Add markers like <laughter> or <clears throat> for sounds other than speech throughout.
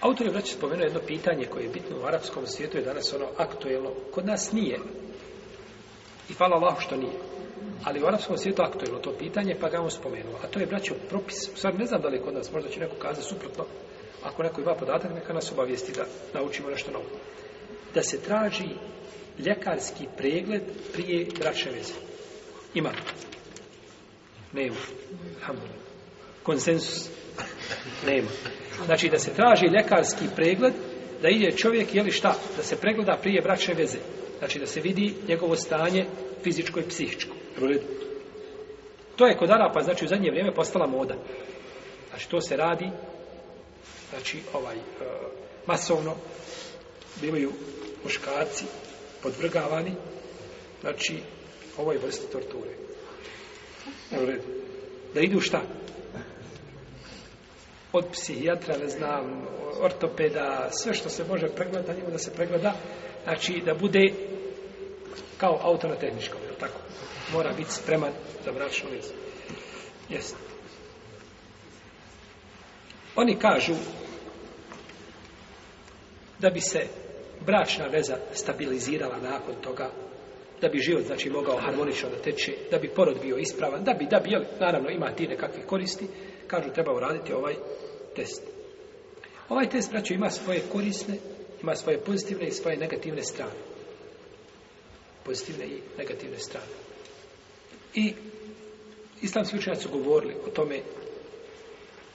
Autor je vraći spomenuo jedno pitanje koje je bitno u arapskom svijetu i danas ono aktuelno. Kod nas nije. I hvala Allah što nije. Ali u arapskom svijetu aktuelno to pitanje, pa ga on spomenuo. A to je, braćo, propis. U stvari ne znam da li je kod nas, možda će neko kazati suprotno. Ako neko ima podatak, neka nas obavijesti da naučimo nešto novo. Da se traži ljekarski pregled prije bračne veze. Ima. Nema. Konsensus. Nema. Znači da se traži ljekarski pregled, da ide čovjek, jeli šta, da se pregleda prije bračne veze. Znači da se vidi njegovo stanje fizičko i psihičko. To je kod Arapa, znači u zadnje vrijeme postala moda. Znači to se radi, znači ovaj, e, masovno, bivaju muškarci podvrgavani, znači ovoj vrsti torture. Da idu šta? od psihijatra, ne znam, ortopeda, sve što se može pregleda, njima da se pregleda, znači da bude kao auto na tako? Mora biti spreman za bračnu vezu. Jeste. Oni kažu da bi se bračna veza stabilizirala nakon toga, da bi život znači mogao harmonično da teče, da bi porod bio ispravan, da bi, da bi, naravno ima ti nekakve koristi, Kažu, treba uraditi ovaj test. Ovaj test, braću, ima svoje korisne, ima svoje pozitivne i svoje negativne strane. Pozitivne i negativne strane. I islamski učenjaci su govorili o tome,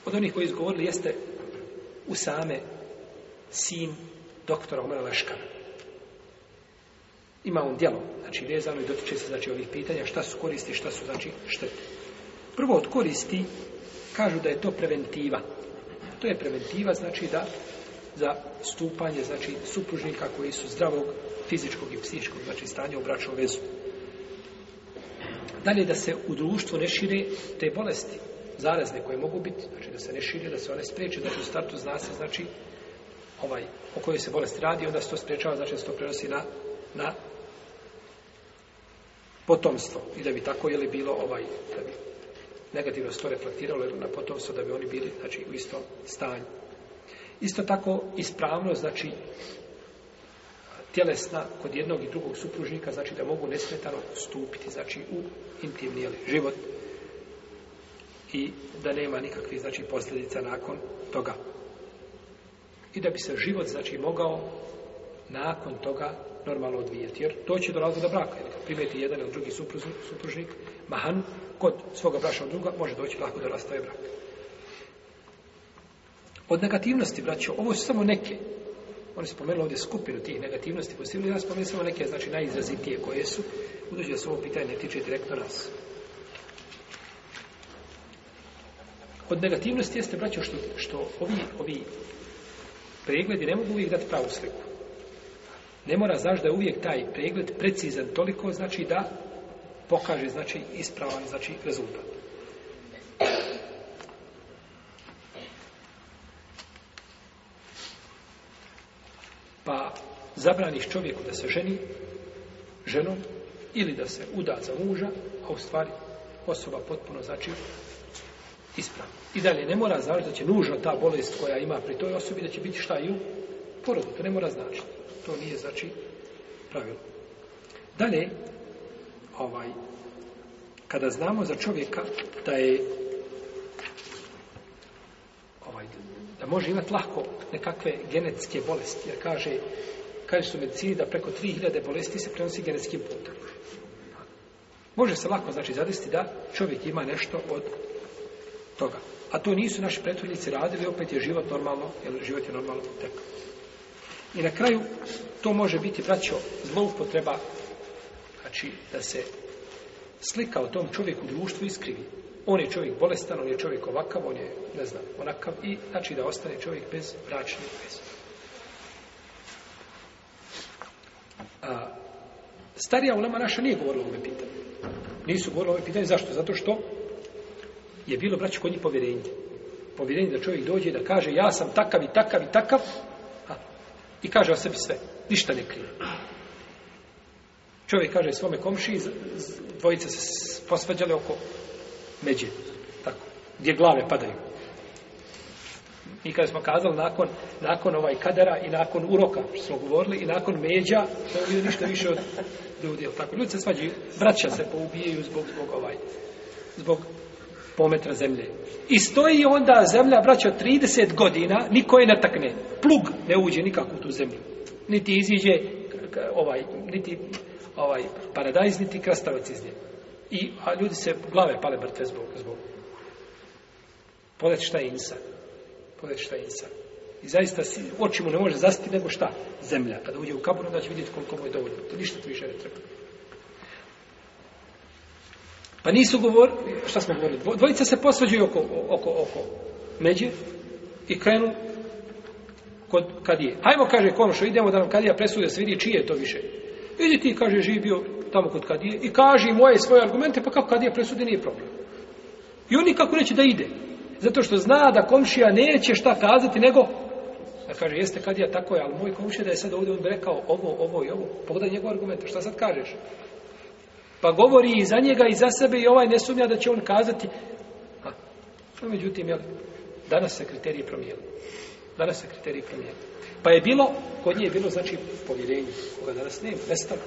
od onih koji su govorili, jeste Usame, sin doktora Omara Leškana. Ima on djelo, znači vezano i dotiče se znači ovih pitanja šta su koristi, šta su znači štete. Prvo od koristi Kažu da je to preventiva. To je preventiva, znači da za stupanje, znači supružnika koji su zdravog fizičkog i psihičkog, znači stanja u bračnom vezu. Dalje da se u društvu ne šire te bolesti, zarazne koje mogu biti, znači da se ne šire, da se one spriječe, da znači u startu zna se, znači ovaj, o kojoj se bolesti radi, onda se to spriječava, znači da se to prenosi na, potomstvo i da bi tako je li bilo ovaj negativno se to reflektiralo na potomstvo da bi oni bili znači, u istom stanju. Isto tako ispravno znači tjelesna kod jednog i drugog supružnika znači da mogu nesmetano stupiti znači u intimni život i da nema nikakvih znači posljedica nakon toga. I da bi se život znači mogao nakon toga normalno odvijati. Jer to će do razloga braka. Jer kad primeti jedan ili drugi supružnik, mahan, kod svoga braša druga, može doći lako do rastave brak Od negativnosti, braćo, ovo su samo neke. Oni su spomenuli ovdje skupinu tih negativnosti, postigli pa nas pomenuli samo neke, znači najizrazitije koje su, budući da se ovo pitanje ne tiče direktno nas. Od negativnosti jeste, braćo, što, što ovi, ovi pregledi ne mogu uvijek dati pravu sliku. Ne mora znaš da je uvijek taj pregled precizan toliko, znači da pokaže, znači, ispravan, znači, rezultat. Pa zabraniš čovjeku da se ženi ženom ili da se uda za muža, a u stvari osoba potpuno znači ispravna. I dalje, ne mora znači da će nužno ta bolest koja ima pri toj osobi, da će biti šta i u porodu. To ne mora značiti. To nije, znači, pravilo. Dalje, ovaj, kada znamo za čovjeka da je ovaj, da može imati lako nekakve genetske bolesti, jer kaže, kaže su medicini da preko 3000 bolesti se prenosi genetskim putem. Može se lako, znači, zadesti da čovjek ima nešto od toga. A to nisu naši prethodnici radili, opet je život normalno, jer život je normalno tekao. I na kraju to može biti, braćo, zloupotreba, znači da se slika o tom čovjeku društvu iskrivi. On je čovjek bolestan, on je čovjek ovakav, on je, ne znam, onakav i znači da ostane čovjek bez bračne veze. A, starija nama naša nije govorila o ovome pitanju. Nisu govorili o ovome pitanju Zašto? Zato što je bilo, braću, kod njih povjerenje. Povjerenje da čovjek dođe i da kaže ja sam takav i takav i takav i kaže o sebi sve. Ništa ne krije. Čovjek kaže svome komši, dvojice se posvađale oko međe. Tako. Gdje glave padaju. I kada smo kazali, nakon, nakon ovaj kadara i nakon uroka, što smo govorili, i nakon međa, to bilo ništa više od ljudi. Tako. Ljudi se svađaju, braća se poubijaju zbog, zbog ovaj, zbog pometra zemlje. I stoji onda zemlja, braća, 30 godina, niko je ne takne. Plug ne uđe nikako u tu zemlju. Niti iziđe ovaj, niti ovaj paradajz, niti krastavac iz nje. I, a ljudi se glave pale brte zbog, zbog. Pogledajte šta je insa, šta je insa. I zaista si, oči mu ne može zastiti nego šta? Zemlja. Kada uđe u kaburu, onda će vidjeti koliko mu je dovoljno. To ništa tu više ne treba. Pa nisu govorili, šta smo govorili? Dvojica se posveđuju oko, oko, oko međe i krenu kod kadije. Hajmo, kaže komšo, idemo da nam kadija presude se vidi čije je to više. Idi ti, kaže, živ tamo kod kadije i kaži moje svoje argumente, pa kako kadija presude nije problem. I on nikako neće da ide. Zato što zna da komšija neće šta kazati, nego da kaže, jeste kadija, tako je, ali moj komšija da je sad ovdje on rekao ovo, ovo i ovo. Pogledaj njegov argumente, šta sad kažeš? Pa govori i za njega i za sebe i ovaj ne da će on kazati. Ha. međutim, jel, danas se kriteriji promijenili. Danas se kriterij Pa je bilo, kod nje je bilo, znači, povjerenje, koga danas nema, nestalo.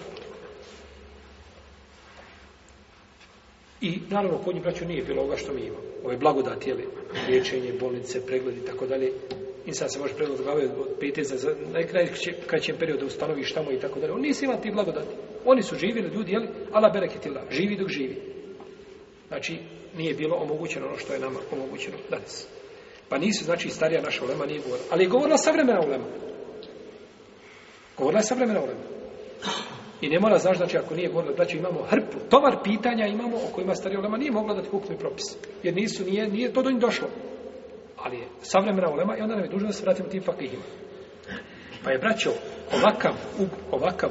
I naravno, kod njih braću nije bilo ovoga što mi imamo. Ove blagodati, jeli, liječenje, bolnice, pregledi i tako dalje. sad se može pregled za od peteza za kraćem periodu ustanovi šta mu i tako dalje. Oni nisu imali ti blagodati. Oni su živjeli, ljudi, jeli, ala bereketila, živi dok živi. Znači, nije bilo omogućeno ono što je nama omogućeno danas. Pa nisu, znači, starija naša ulema nije govorila. Ali je govorila savremena ulema. Govorila je savremena ulema. I ne mora, znaš, znači, ako nije govorila, znači, imamo hrpu, tovar pitanja imamo o kojima starija ulema nije mogla dati kupni propis. Jer nisu, nije, nije to do njih došlo. Ali je savremena ulema i onda nam je dužno da se vratimo tim fakihima. Pa je, braćo, ovakav, ovakav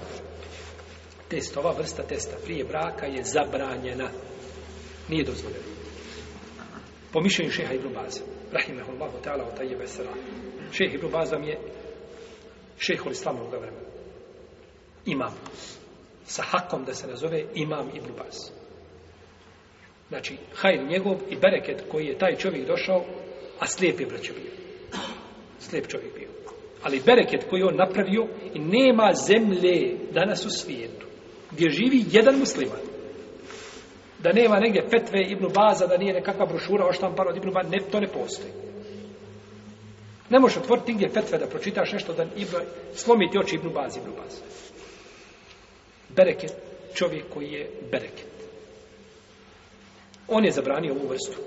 test, ova vrsta testa prije braka je zabranjena. Nije dozvoljena. Po mišljenju šeha Ibn Rahimehullahu ta'ala od tajjebe sara. Šeh Ibn Bazam je šehu islama ovoga vremena. Imam. Sa hakom da se nazove Imam Ibn Baz. Znači, njegov i bereket koji je taj čovjek došao, a slijep je braćo bio. Slijep čovjek bio. Ali bereket koji je on napravio i nema zemlje danas u svijetu gdje živi jedan musliman da nema negdje petve Ibnu Baza, da nije nekakva brošura oštampana od Ibnu Baza, ne, to ne postoji. Ne možeš otvoriti nigdje petve da pročitaš nešto da Ibnu, slomiti oči Ibnu Baza, Ibnu Baza. Bereket, čovjek koji je bereket. On je zabranio ovu vrstu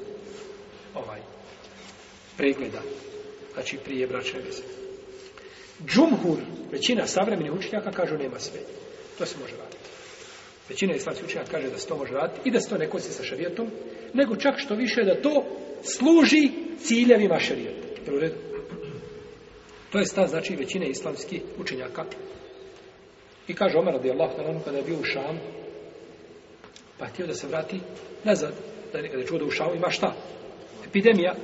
ovaj pregleda. Znači prije bračne veze. Džumhur, većina savremenih učenjaka kažu nema sve. To se može raditi. Većina islamskih učenjaka kaže da se to može raditi i da se to ne kosi sa šarijetom, nego čak što više da to služi ciljevima šarijeta. To je stav, znači, većine islamskih učenjaka. I kaže Omer radijallahu ta'ala kada je bio u Šam, pa htio da se vrati nazad, da nekada čuo da u Šamu ima šta? Epidemija.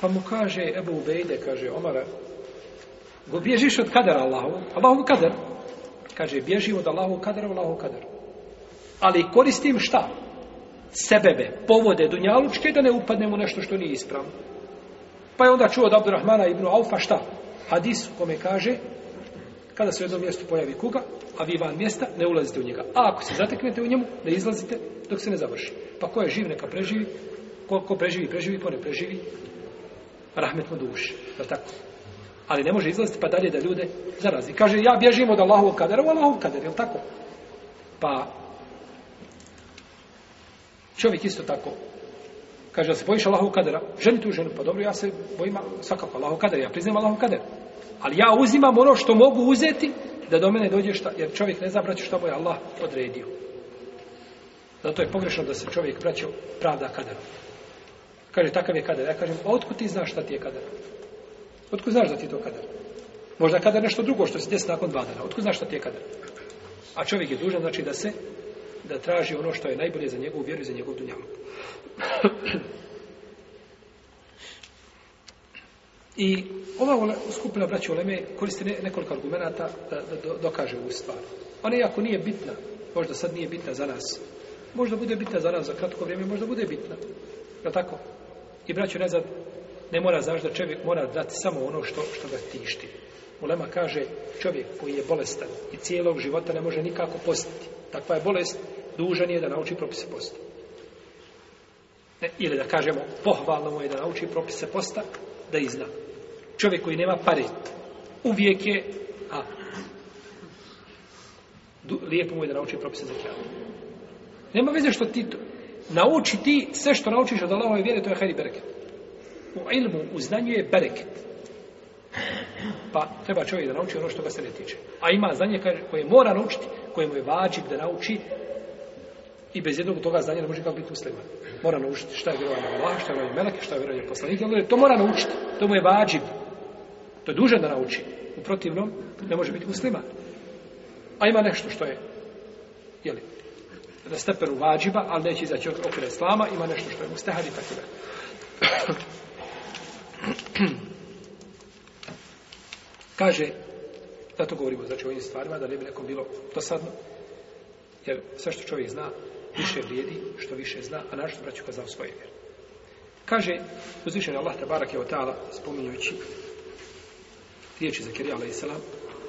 Pa mu kaže Ebu Ubejde, kaže Omara, go bježiš od kadera, Allahu, Allahu kader, Kaže, bježim od Allahu kadara, Allahu kadar. Ali koristim šta? Sebebe, povode dunjalučke da ne upadnemo u nešto što nije ispravno. Pa je onda čuo od Abdurrahmana ibn Aufa šta? Hadis u kome kaže, kada se u jednom mjestu pojavi kuga, a vi van mjesta, ne ulazite u njega. A ako se zateknete u njemu, ne izlazite dok se ne završi. Pa ko je živ, neka preživi. Ko, ko preživi, preživi, ko ne preživi, mu duši. Je tako? Ali ne može izlaziti pa dalje da ljude zarazi. Kaže, ja bježim od Allahovog kadera, u Allahov kader, jel tako? Pa, čovjek isto tako, kaže, da se bojiš Allahovog kadera, ženi tu ženu, pa dobro, ja se bojim svakako Allahov kadera, ja priznam Allahov kader. Ali ja uzimam ono što mogu uzeti, da do mene dođe šta, jer čovjek ne zna, braću, šta mu je Allah odredio. Zato je pogrešno da se čovjek, braću, pravda kaderom. Kaže, takav je kader. Ja kažem, a ti znaš šta ti je kader? Otko znaš da ti je to kadar? Možda kadar nešto drugo što se desi nakon dva dana. Otko znaš da ti je kadar? A čovjek je dužan znači da se da traži ono što je najbolje za njegovu vjeru i za njegovu dunjavu. I ova skupina braća Uleme koristi nekoliko argumenata da, dokaže ovu stvar. Ona iako nije bitna, možda sad nije bitna za nas, možda bude bitna za nas za kratko vrijeme, možda bude bitna. Je tako? I braću nazad, ne mora znaš da čovjek mora dati samo ono što, što ga tišti. Ulema kaže, čovjek koji je bolestan i cijelog života ne može nikako postati. Takva je bolest, dužan je da nauči propise posta. Ne, ili da kažemo, pohvalno mu je da nauči propise posta, da izna. zna. Čovjek koji nema pare, uvijek je, a, du, lijepo mu je da nauči propise za Nema veze što ti to. Nauči ti sve što naučiš od Allahove vjere, to je Harry bereket. U ilmu, u znanju je bereket. Pa treba čovjek da nauči ono što ga se ne tiče. A ima znanje koje mora naučiti, koje mu je vađib da nauči i bez jednog toga znanja ne može kao biti musliman. Mora naučiti šta je vjerovanje Allah, šta je vjerovanje Meleke, šta je vjerovanje poslanika. To mora naučiti. To mu je vađib. To je dužan da nauči. U protivnom ne može biti musliman. A ima nešto što je jeli, na stepenu vađiba, ali neće izaći od okre slama, ima nešto što je mustehar i tako da. Kaže, zato govorimo znači, o ovim stvarima, da ne bi nekom bilo dosadno, jer sve što čovjek zna, više vrijedi, što više zna, a naš braću kazao svoje vjeru. Kaže, uzvišen Allah tabarak je ta'ala, spominjujući riječi za a.s.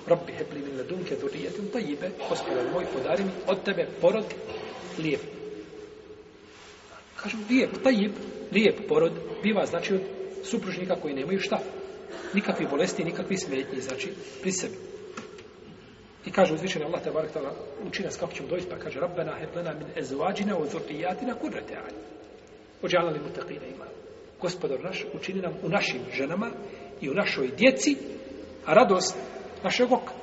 Rabbi hebli min ladunke durijetim tajibe, gospodar moj, podari mi od tebe porod lijep. Kažu, lijep, tajib, lijep porod, biva znači od supružnika koji nemaju šta? Nikakvi bolesti, nikakvi smetnji, znači, pri sebi. I kaže uzvišeni Allah te htala, uči nas kako ćemo doći, pa kaže Rabbena heblena min ezvađina o zurrijatina kudrate ali. Ođalali mu ima. Gospodar naš, učini nam u našim ženama i u našoj djeci radost našeg oka.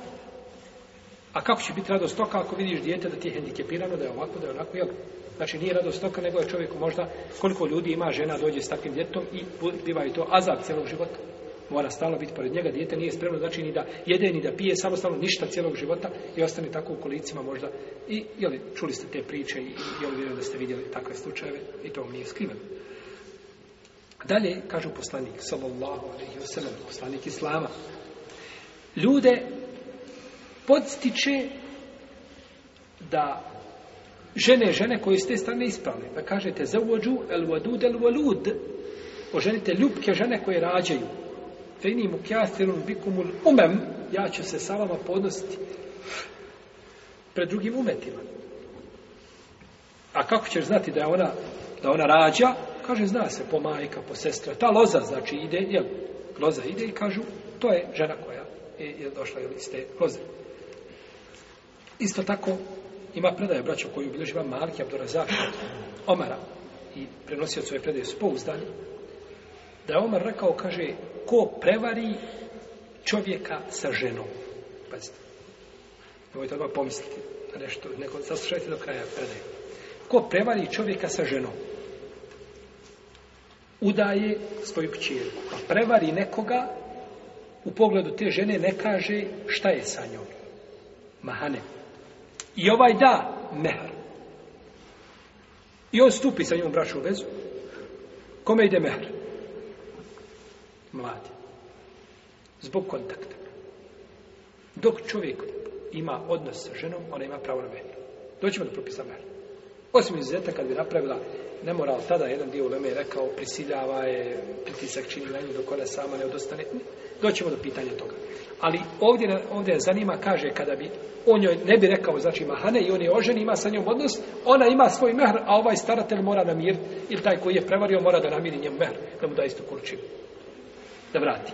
A kako će biti radost toka ako vidiš dijete da ti je hendikepirano, da je ovako, da je onako, jel? Znači nije radost toka, nego je čovjeku možda koliko ljudi ima žena dođe s takvim djetom i biva i to azab cijelog života. Mora stalno biti pored njega, dijete nije spremno, znači ni da jede, ni da pije, samostalno ništa cijelog života i ostane tako u kolicima možda. I jeli, čuli ste te priče i jeli, vjerujem da ste vidjeli takve slučajeve i to vam nije skriveno. Dalje, kažu poslanik, sallallahu alaihi wasallam, poslanik Islama, ljude podstiče da žene, žene koje ste te strane ispravne. Pa kažete, za uvođu el vodud el walud. Oženite ljubke žene koje rađaju. mu kjastirun bikumul umem. Ja ću se sa vama podnositi pred drugim umetima. A kako ćeš znati da je ona, da ona rađa? Kaže, zna se po majka, po sestra. Ta loza, znači, ide, jel? Loza ide i kažu, to je žena koja je, je došla iz te loze. Isto tako, ima predaje, braćo, koji obilježiva vam Malik Abdurazak Omara i prenosio svoje predaje spouzdanje da je Omar rekao, kaže, ko prevari čovjeka sa ženom. Pazite. Nemojte odmah pomisliti na nešto, neko, saslušajte do kraja predaje. Ko prevari čovjeka sa ženom? Udaje svoju pćerku A prevari nekoga u pogledu te žene ne kaže šta je sa njom. Mahane. I ovaj da mehar. I on stupi sa njom braću u vezu. Kome ide mehar? Mladi. Zbog kontakta. Dok čovjek ima odnos sa ženom, ona ima pravo na Doći Doćemo do propisa mehra. Osim izuzeta kad bi napravila nemoral tada, jedan dio Leme je rekao, prisiljava je, pritisak čini na nju dok ona sama ne odostane. Doćemo do pitanja toga. Ali ovdje, ovdje zanima, kaže, kada bi on joj ne bi rekao, znači mahane i on je ožen, ima sa njom odnos, ona ima svoj mehr, a ovaj staratelj mora namiriti, ili taj koji je prevario mora da namiri njemu mehr, da mu da isto kurčinu, da vrati.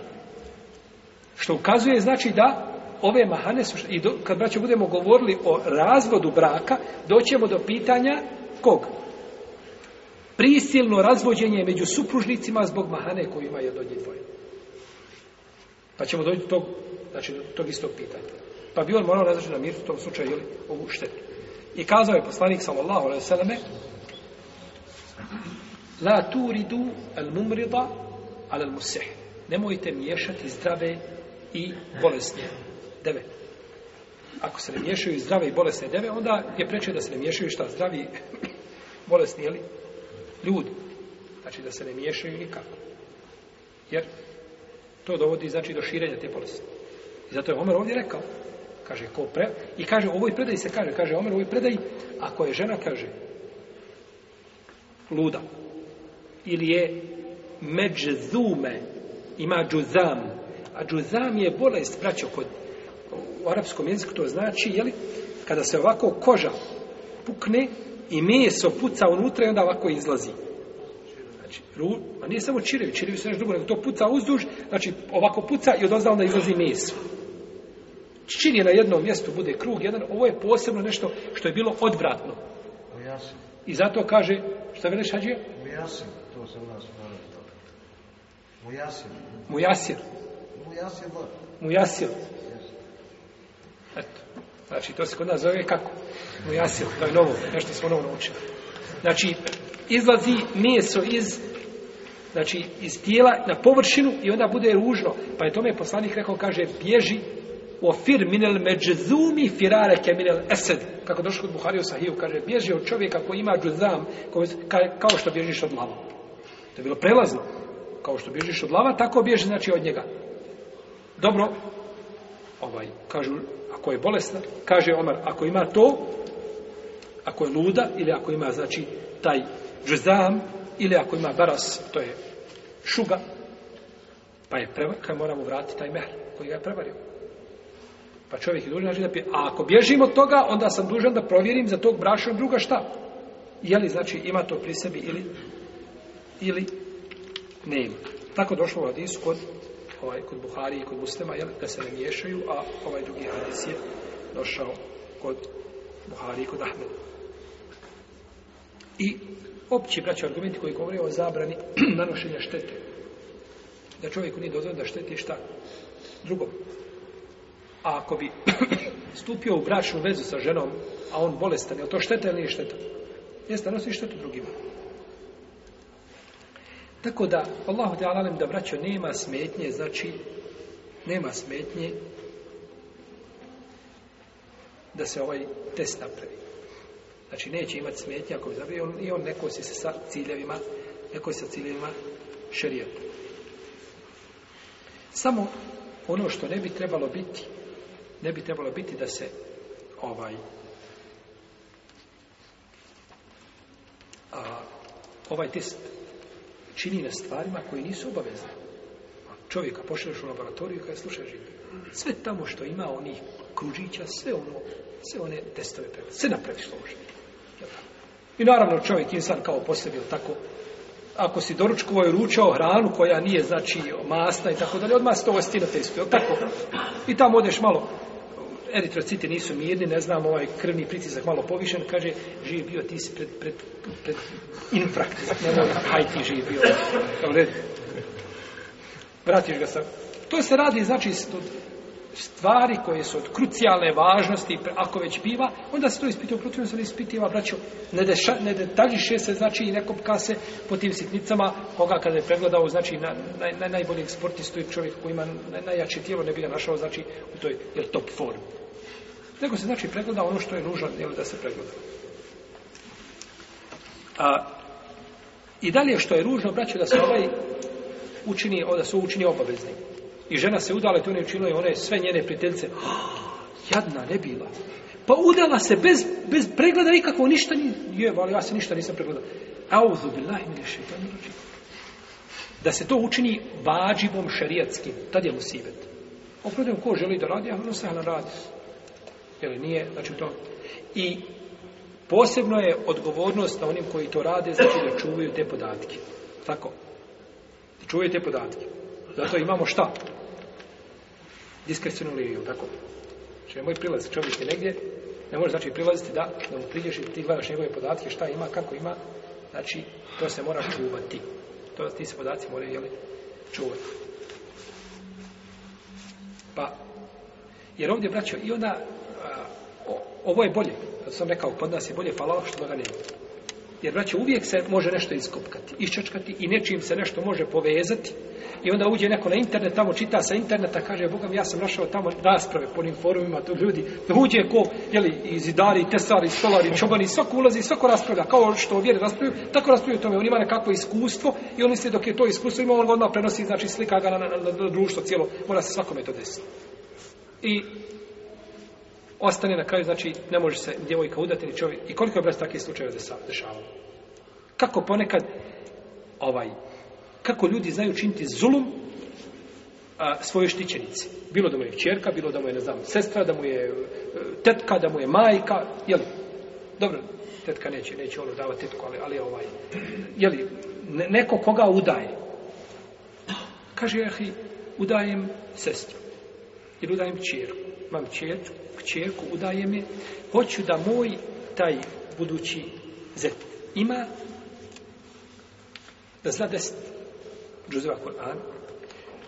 Što ukazuje, znači da ove mahane su, i do, kad budemo govorili o razvodu braka, doćemo do pitanja kog? Prisilno razvođenje među supružnicima zbog mahane kojima je jedno od dvoje. Pa ćemo doći do tog, znači, tog istog pitanja. Pa bi on morao različiti na miru u tom slučaju ili ovu štetu. I kazao je poslanik sallallahu alejhi ve La turidu al mumrida al musih. Nemojte miješati zdrave i bolesne deve. Ako se ne miješaju zdrave i bolesne deve, onda je preče da se ne miješaju šta zdravi <clears throat> bolesni, jeli? Ljudi. Znači da se ne miješaju nikako. Jer to dovodi znači do širenja te bolesti. I zato je Omer ovdje rekao, kaže ko pre, i kaže u ovoj predaji se kaže, kaže Omer u ovoj predaji, ako je žena kaže luda ili je međzume, ima džuzam, a džuzam je bolest, braćo, kod u arapskom jeziku to znači, jeli, kada se ovako koža pukne i meso puca unutra i onda ovako izlazi. Znači, ru, a nije samo čirevi, čirevi se nešto drugo, nego to puca uzduž, znači ovako puca i odozda onda izlazi meso. Čini na jednom mjestu bude krug jedan, ovo je posebno nešto što je bilo odvratno. I zato kaže, šta veliš hađe? Mujasim, to se u nas Mujasir. Mujasir. Mujasir. Mujasir. Eto. Znači, to se kod nas zove kako? Mujasil, to je novo, nešto smo novo naučili. Znači, izlazi meso iz znači iz tijela na površinu i onda bude ružno. Pa je tome poslanik rekao, kaže, bježi u fir minel firare ke minel esed. Kako došlo kod Buhari u Sahiju, kaže, bježi od čovjeka koji ima džuzam, kao što bježiš od lava. To je bilo prelazno. Kao što bježiš od lava, tako bježi znači od njega. Dobro, ovaj, kažu je bolesna, kaže Omar, ako ima to, ako je luda ili ako ima, znači, taj džezam, ili ako ima baras, to je šuga, pa je prevarka, moramo vratiti taj mehr koji ga je prevario. Pa čovjek je dužan znači da pije. A ako bježim od toga, onda sam dužan da provjerim za tog brašnog druga šta. Je li, znači, ima to pri sebi ili, ili ne ima. Tako došlo u Hadisu kod ovaj, kod Buhari i kod Muslima, jel, da se ne miješaju, a ovaj drugi hadis je došao kod Buhari i kod Ahmed. I opći braći argumenti koji govore o zabrani <clears throat> nanošenja štete. Da čovjeku nije dozvoljeno da šteti šta drugom. A ako bi <clears throat> stupio u bračnu vezu sa ženom, a on bolestan, je to šteta ili nije šteta? Jeste, nosi štetu drugima. Tako da, Allahu te da braćo nema smetnje, znači nema smetnje da se ovaj test napravi. Znači neće imati smetnje ako bi zabio i on neko se sa ciljevima, neko sa ciljevima šerijata. Samo ono što ne bi trebalo biti, ne bi trebalo biti da se ovaj a, ovaj test čini na stvarima koje nisu obavezne. Čovjeka pošalješ u laboratoriju kada sluša živi. Sve tamo što ima onih kružića, sve ono, sve one testove Sve napravi što I naravno čovjek insan kao posebio tako ako si doručkovo je ručao hranu koja nije znači masna i tako dalje, odmah se ovo te testuje, tako? I tamo odeš malo eritrociti nisu mirni, ne znam, ovaj krvni pritisak malo povišen, kaže, živ bio, ti si pred, pred, pred infrakt, znam, haj ti živ bio. Vratiš ga sa... To se radi, znači, stvari koje su od krucijalne važnosti, ako već biva, onda se to ispituje, protivno se ne ispitiva, braću ne, deša, ne detaljiše se, znači, i nekom kase po tim sitnicama, koga kada je pregledao, znači, na, na, na najboljeg i čovjek koji ima na, najjače tijelo, ne bi ga našao, znači, u toj jel, top form Nego se, znači, pregleda ono što je nužno, jel, da se pregleda. A, I dalje što je ružno, braću da se ovaj učini, da se učini obaveznim. I žena se udala, to ne učinila one sve njene prijateljice, ah, jadna ne bila. Pa udala se bez, bez pregleda nikako, ništa nije, ali ja se ništa nisam pregledao. Auzu Da se to učini vađivom šerijatskim, tad je musibet. Oprodajem ko želi da radi, a ono se radi. Jel nije, znači to. I posebno je odgovornost na onim koji to rade, znači da čuvaju te podatke. Tako. Da čuvaju te podatke. Zato imamo šta? Diskrecionu liniju, tako? čemu znači, moj prilaz, čovjek je negdje, ne može znači prilaziti da, da mu priđeš ti gledaš njegove podatke, šta ima, kako ima, znači to se mora čuvati. To, ti se podaci moraju, jeli, čuvati. Pa, jer ovdje, braćo, i onda, o, ovo je bolje, zato sam rekao, kod nas je bolje, hvala, što ga nema. Jer, braće, uvijek se može nešto iskopkati, iščačkati i nečim se nešto može povezati. I onda uđe neko na internet, tamo čita sa interneta, kaže, Bogam, ja sam našao tamo rasprave po onim forumima, to ljudi, uđe ko, jeli, i zidari, i tesari, i stolari, i čobani, svako ulazi, svako raspravlja, kao što vjeri raspravljaju, tako raspravljaju tome. On ima nekakvo iskustvo i on misli dok je to iskustvo ima, on odmah prenosi, znači slika ga na, na, na, na društvo cijelo, mora se svakome to desiti. I ostane na kraju, znači ne može se djevojka udati ni čovjek. I koliko je brez takvih slučajeva dešavalo? Kako ponekad ovaj, kako ljudi znaju činiti zulum svojoj štićenici. Bilo da mu je čerka, bilo da mu je, ne znam, sestra, da mu je e, tetka, da mu je majka, jel? Dobro, tetka neće, neće ono davati tetku, ali, ali ovaj, jeli, neko koga udaje. Kaže, jahi, udajem sestru. Ili udajem čerku. Imam čerku, kćerku, udaje mi, hoću da moj taj budući zet ima da zna deset džuzeva Kur'an,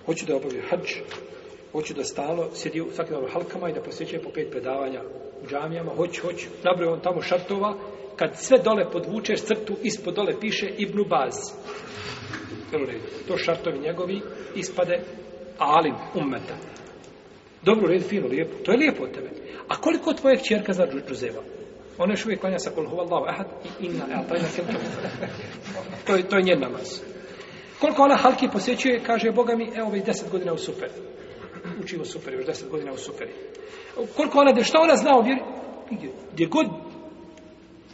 hoću da obavio hađ, hoću da stalo sjedi u svakim halkama i da posjećuje po pet predavanja u džamijama, hoću, hoću, nabroju on tamo šartova, kad sve dole podvučeš crtu, ispod dole piše Ibnu Baz. To šartovi njegovi ispade alim ummeta. Dobro, red, fino, lijepo. To je lijepo od tebe. A koliko tvoja kćerka za džuzeva? Ona još uvijek klanja sa kol ahad i inna, <laughs> to je, to je njen namaz. Koliko ona halki posjećuje, kaže, Boga mi, evo već deset godina u super. Uči u super, još deset godina u super. Koliko ona, šta ona zna o vjeri? Gdje, god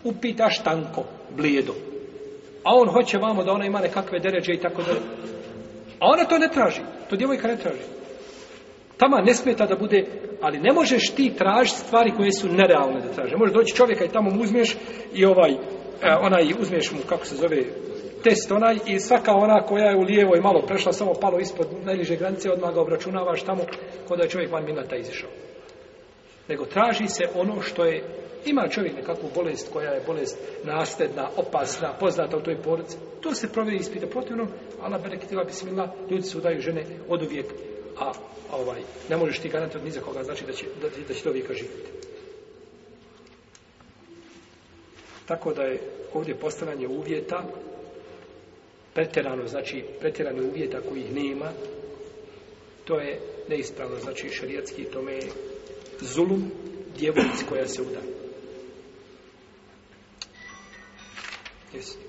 upitaš tanko, blijedo. A on hoće vamo da ona ima nekakve deređe i tako dalje. A ona to ne traži. To djevojka ne traži. Tama ne smeta da bude, ali ne možeš ti tražiti stvari koje su nerealne da traže. Možeš doći čovjeka i tamo mu uzmiješ i ovaj, e, onaj, uzmiješ mu, kako se zove, test onaj i svaka ona koja je u lijevo i malo prešla, samo palo ispod najliže granice, odmah ga obračunavaš tamo kod je čovjek van minata izišao. Nego traži se ono što je, ima čovjek nekakvu bolest koja je bolest nasljedna, opasna, poznata u toj porodici. To se provjeri ispita protivnom, Allah berekitila bismillah, ljudi su daju žene od uvijek a ovaj, ne možeš ti garantiti ni za koga, znači da će, da, da će to vijeka živjeti. Tako da je ovdje postavljanje uvjeta pretjerano, znači pretjerane uvjeta kojih nema, to je neispravno, znači šarijatski tome je zulu djevojci koja se uda. Jesi.